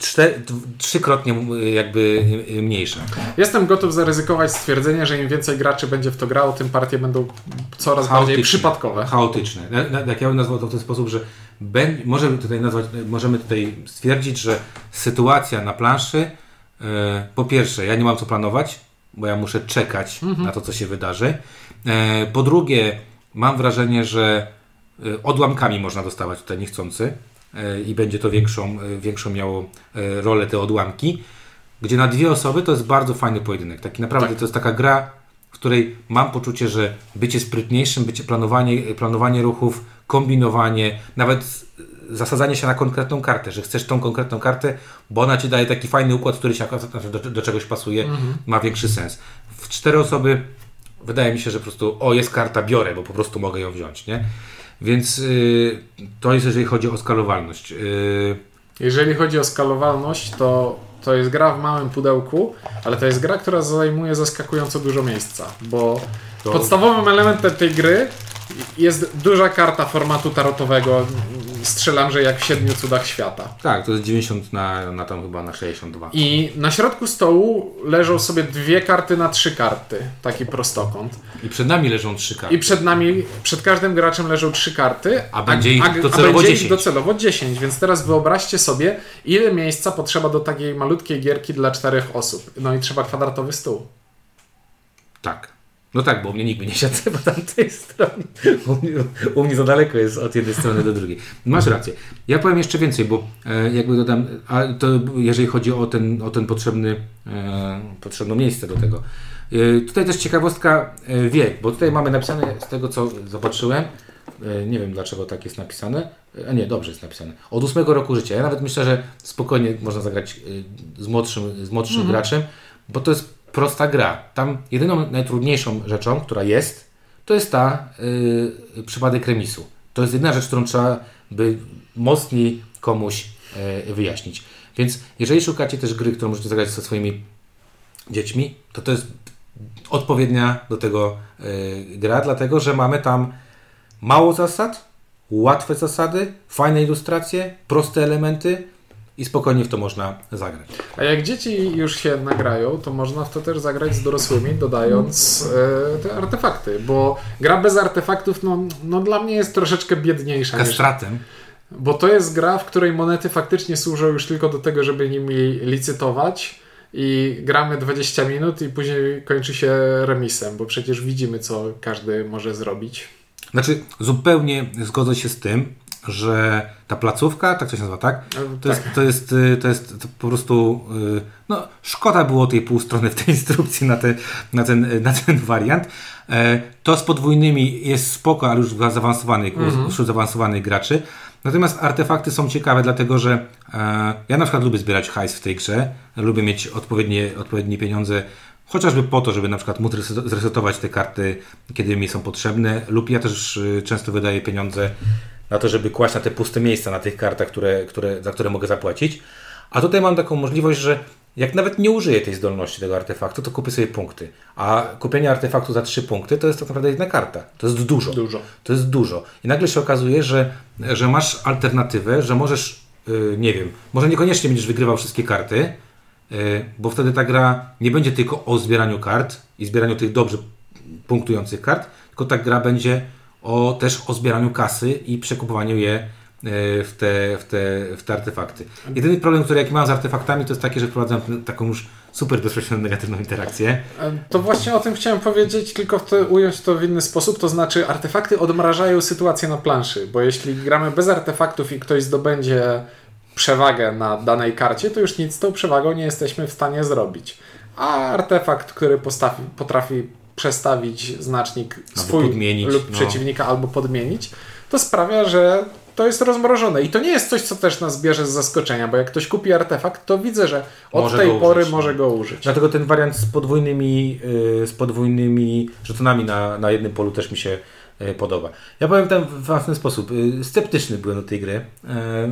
cztery, trzykrotnie jakby mniejsza. Jestem gotów zaryzykować stwierdzenie, że im więcej graczy będzie w to grało, tym partie będą coraz bardziej przypadkowe. Chaotyczne. Jak ja bym nazwał to w ten sposób, że możemy tutaj nazwać, możemy tutaj stwierdzić, że sytuacja na planszy e, po pierwsze, ja nie mam co planować, bo ja muszę czekać mhm. na to, co się wydarzy. E, po drugie, mam wrażenie, że e, odłamkami można dostawać tutaj niechcący. E, i będzie to większą, e, większą miało e, rolę te odłamki, gdzie na dwie osoby to jest bardzo fajny pojedynek. Taki naprawdę tak. to jest taka gra, w której mam poczucie, że bycie sprytniejszym, bycie planowanie, planowanie ruchów, kombinowanie, nawet zasadzanie się na konkretną kartę, że chcesz tą konkretną kartę, bo ona ci daje taki fajny układ, który się do, do czegoś pasuje, mhm. ma większy sens. W cztery osoby wydaje mi się, że po prostu o jest karta, biorę, bo po prostu mogę ją wziąć, nie? Więc y, to jest jeżeli chodzi o skalowalność. Y, Jeżeli chodzi o skalowalność, to to jest gra w małym pudełku, ale to jest gra, która zajmuje zaskakująco dużo miejsca, bo To- podstawowym elementem tej gry jest duża karta formatu tarotowego. Strzelam, że jak w siedmiu cudach świata. Tak, to jest 90 na, na tam chyba na 62. I na środku stołu leżą sobie dwie karty na trzy karty, taki prostokąt. I przed nami leżą trzy karty. I przed nami, przed każdym graczem leżą trzy karty, A będzie ich docelowo będzie ich 10. docelowo 10. Więc teraz wyobraźcie sobie, ile miejsca potrzeba do takiej malutkiej gierki dla czterech osób. No i trzeba kwadratowy stół. Tak. No tak, bo u mnie nikt by nie siadł po tamtej stronie. U mnie, u mnie za daleko jest od jednej strony do drugiej. Masz rację. Ja powiem jeszcze więcej, bo e, jakby dodam, a to jeżeli chodzi o ten, o ten potrzebny, e, potrzebne miejsce do tego. E, tutaj też ciekawostka e, wiek, bo tutaj mamy napisane z tego co zobaczyłem, e, nie wiem dlaczego tak jest napisane, a nie, dobrze jest napisane, od ósmego roku życia. Ja nawet myślę, że spokojnie można zagrać e, z młodszym, z młodszym graczem, bo to jest prosta gra. Tam jedyną najtrudniejszą rzeczą, która jest, to jest ta y, przypadek remisu. To jest jedyna rzecz, którą trzeba by mocniej komuś y, wyjaśnić. Więc jeżeli szukacie też gry, którą możecie zagrać ze swoimi dziećmi, to to jest odpowiednia do tego y, gra, dlatego że mamy tam mało zasad, łatwe zasady, fajne ilustracje, proste elementy i spokojnie w to można zagrać. A jak dzieci już się nagrają, to można w to też zagrać z dorosłymi, dodając e, te artefakty, bo gra bez artefaktów, no, no dla mnie jest troszeczkę biedniejsza. Niż, Kastratem. bo to jest gra, w której monety faktycznie służą już tylko do tego, żeby nimi licytować i gramy 20 minut i później kończy się remisem, bo przecież widzimy, co każdy może zrobić. Znaczy, zupełnie zgodzę się z tym, że ta placówka, tak to się nazywa, tak? To, jest, to, jest, y, to jest to po prostu. y, No, szkoda było tej pół strony w tej instrukcji na, te, na, ten, na ten wariant. E, To z podwójnymi jest spoko, ale już dla zaawansowanych, wśród zaawansowanych graczy. Natomiast artefakty są ciekawe, dlatego że e, ja na przykład lubię zbierać hajs w tej grze, lubię mieć odpowiednie, odpowiednie pieniądze, chociażby po to, żeby na przykład móc reset- zresetować te karty, kiedy mi są potrzebne, lub ja też y, często wydaję pieniądze na to, żeby kłaść na te puste miejsca na tych kartach, które, które, za które mogę zapłacić. A tutaj mam taką możliwość, że jak nawet nie użyję tej zdolności tego artefaktu, to kupię sobie punkty. A kupienie artefaktu za 3 punkty to jest tak naprawdę jedna karta. To jest dużo. Dużo. To jest dużo. I nagle się okazuje, że, że masz alternatywę, że możesz, yy, nie wiem, może niekoniecznie będziesz wygrywał wszystkie karty, yy, bo wtedy ta gra nie będzie tylko o zbieraniu kart i zbieraniu tych dobrze punktujących kart, tylko ta gra będzie o, też o zbieraniu kasy i przekupowaniu je yy, w te, w, te, w te artefakty. Jedyny problem, który jaki mam z artefaktami, to jest taki, że wprowadzam taką już super bezpośrednią negatywną interakcję. E, To właśnie o tym chciałem powiedzieć, tylko to, ująć to w inny sposób, to znaczy artefakty odmrażają sytuację na planszy, bo jeśli gramy bez artefaktów i ktoś zdobędzie przewagę na danej karcie, to już nic z tą przewagą nie jesteśmy w stanie zrobić. A artefakt, który postawi, potrafi przestawić znacznik swój podmienić, lub no. przeciwnika albo podmienić, to sprawia, że to jest rozmrożone. I to nie jest coś, co też nas bierze z zaskoczenia, bo jak ktoś kupi artefakt, to widzę, że od Może tej pory użyć, no. może go użyć. Dlatego ten wariant z podwójnymi, yy, z podwójnymi żetonami na, na jednym polu też mi się yy, podoba. Ja powiem ten w w ten sposób. Yy, sceptyczny byłem do tej gry. Yy,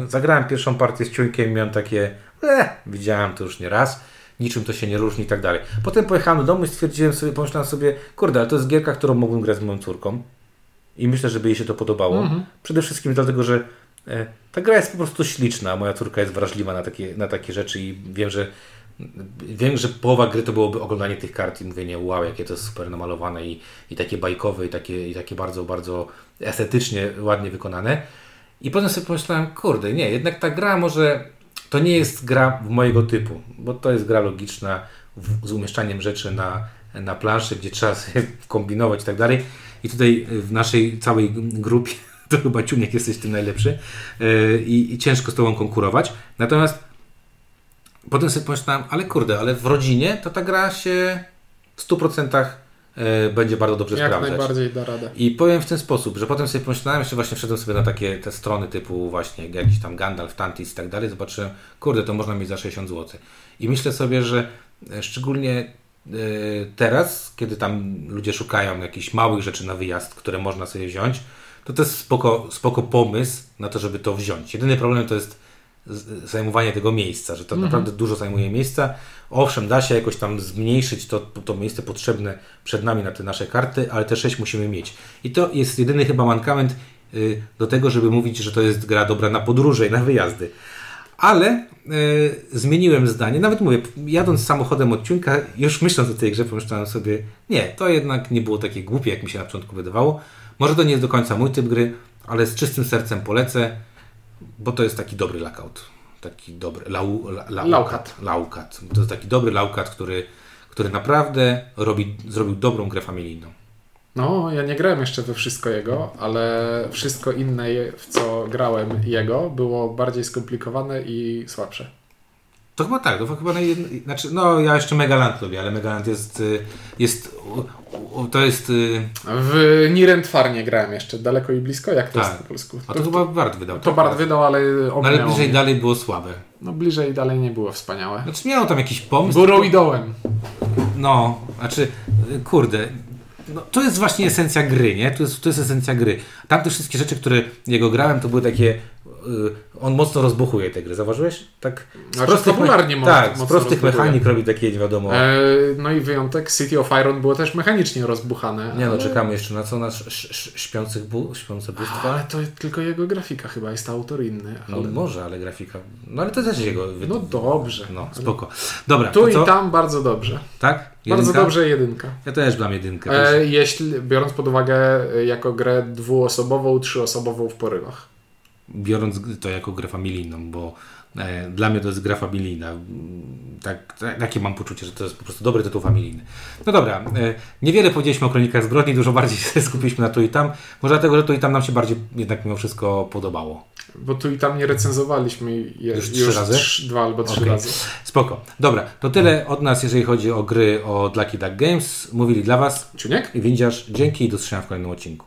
zagrałem pierwszą partię z ciuńkiem i miałem takie, eh, widziałem to już nie raz, niczym to się nie różni i tak dalej. Potem pojechałem do domu i stwierdziłem sobie, pomyślałem sobie, kurde, ale to jest gierka, którą mógłbym grać z moją córką. I myślę, żeby jej się to podobało. Przede wszystkim dlatego, że e, ta gra jest po prostu śliczna. Moja córka jest wrażliwa na takie, na takie rzeczy i wiem, że wiem, że połowa gry to byłoby oglądanie tych kart i mówienie wow, jakie to jest super namalowane i, i takie bajkowe i takie, i takie bardzo, bardzo estetycznie ładnie wykonane. I potem sobie pomyślałem, kurde, nie, jednak ta gra może to nie jest gra mojego typu, bo to jest gra logiczna w, z umieszczaniem rzeczy na, na planszy, gdzie trzeba sobie kombinować i tak dalej. I tutaj w naszej całej grupie, to chyba Ciuniek jesteś tym najlepszy yy, i, ciężko z Tobą konkurować. Natomiast potem sobie pomyślałem, ale kurde, ale w rodzinie to ta gra się w 100% yy, będzie bardzo dobrze Jak sprawdzać. najbardziej da radę. I powiem w ten sposób, że potem sobie pomyślałem, jeszcze właśnie wszedłem sobie na takie te strony typu właśnie jakiś tam Gandalf, Tantis i tak dalej, zobaczyłem, kurde, to można mieć za 60 zł. I myślę sobie, że e, szczególnie e, teraz, kiedy tam ludzie szukają jakichś małych rzeczy na wyjazd, które można sobie wziąć, to to jest spoko, spoko pomysł na to, żeby to wziąć. Jedyny problem to jest zajmowanie tego miejsca, że to naprawdę dużo zajmuje miejsca. Owszem, da się jakoś tam zmniejszyć to, to miejsce potrzebne przed nami na te nasze karty, ale te 6 musimy mieć. I to jest jedyny chyba mankament y, do tego, żeby mówić, że to jest gra dobra na podróże i na wyjazdy. Ale y, zmieniłem zdanie. Nawet mówię, jadąc samochodem od Ciuńka, już myśląc o tej grze, pomyślałem sobie, nie, to jednak nie było takie głupie, jak mi się na początku wydawało. Może to nie jest do końca mój typ gry, ale z czystym sercem polecę, bo to jest taki dobry lockout. Taki dobry. Lau, la, lau- Laukat. Laukat. To jest taki dobry laukat, który, który naprawdę robi, zrobił dobrą grę familijną. No, ja nie grałem jeszcze we wszystko jego, ale wszystko inne, w co grałem jego, było bardziej skomplikowane i słabsze. To chyba tak, to chyba najjedno, znaczy, no ja jeszcze Megaland lubię, ale Megaland jest, y, jest, to jest, y, W Nirentfar nie grałem jeszcze, daleko i blisko, jak to Tak. jest po polsku? a to chyba Bart wydał. to tak? Bart wydał, ale No, ale bliżej mnie. dalej było słabe. No bliżej dalej nie było wspaniałe. Znaczy miał tam jakiś pomysł. Górą i dołem. No, znaczy, kurde, no, to jest właśnie esencja gry, nie? To jest, to jest esencja gry. Tamte wszystkie rzeczy, które jego grałem, to były takie, on mocno rozbuchuje te gry, zauważyłeś? Tak, z Znaczy, fabularnie me- mocno- Tak, z prostych mechanik robi takie, nie wiadomo. E, no i wyjątek City of Iron było też mechanicznie rozbuchane. nie no, ale- czekamy jeszcze na co? Na sz, sz, śpiących bu, śpiące bóstwa? Ale to tylko jego grafika chyba jest autor inny. No Ale... może, ale grafika. No ale to też jego. No dobrze. No, spoko. Dobra, Tu i co? tam bardzo dobrze. Tak? Bardzo Jedynka? dobrze jedynka. Ja też dam jedynkę. E, jeśli, biorąc pod uwagę e, jako grę dwuosobową, trzyosobową w porywach. Biorąc to jako grę familijną, bo e, dla mnie to jest gra familijna. Tak, tak, takie mam poczucie, że to jest po prostu dobry tytuł familijny. No dobra, e, niewiele powiedzieliśmy o Kronikach Zbrodni, dużo bardziej się skupiliśmy na tu i tam. Może dlatego, że tu i tam nam się bardziej jednak mimo wszystko podobało. Bo tu i tam nie recenzowaliśmy je, Już trzy razy? trz- dwa albo trzy Okej. razy. Spoko. Dobra, to tyle od nas, jeżeli chodzi o gry od Lucky Duck Games. Mówili dla Was Ciuniek? i Windziarz. Dzięki i do zobaczenia w kolejnym odcinku.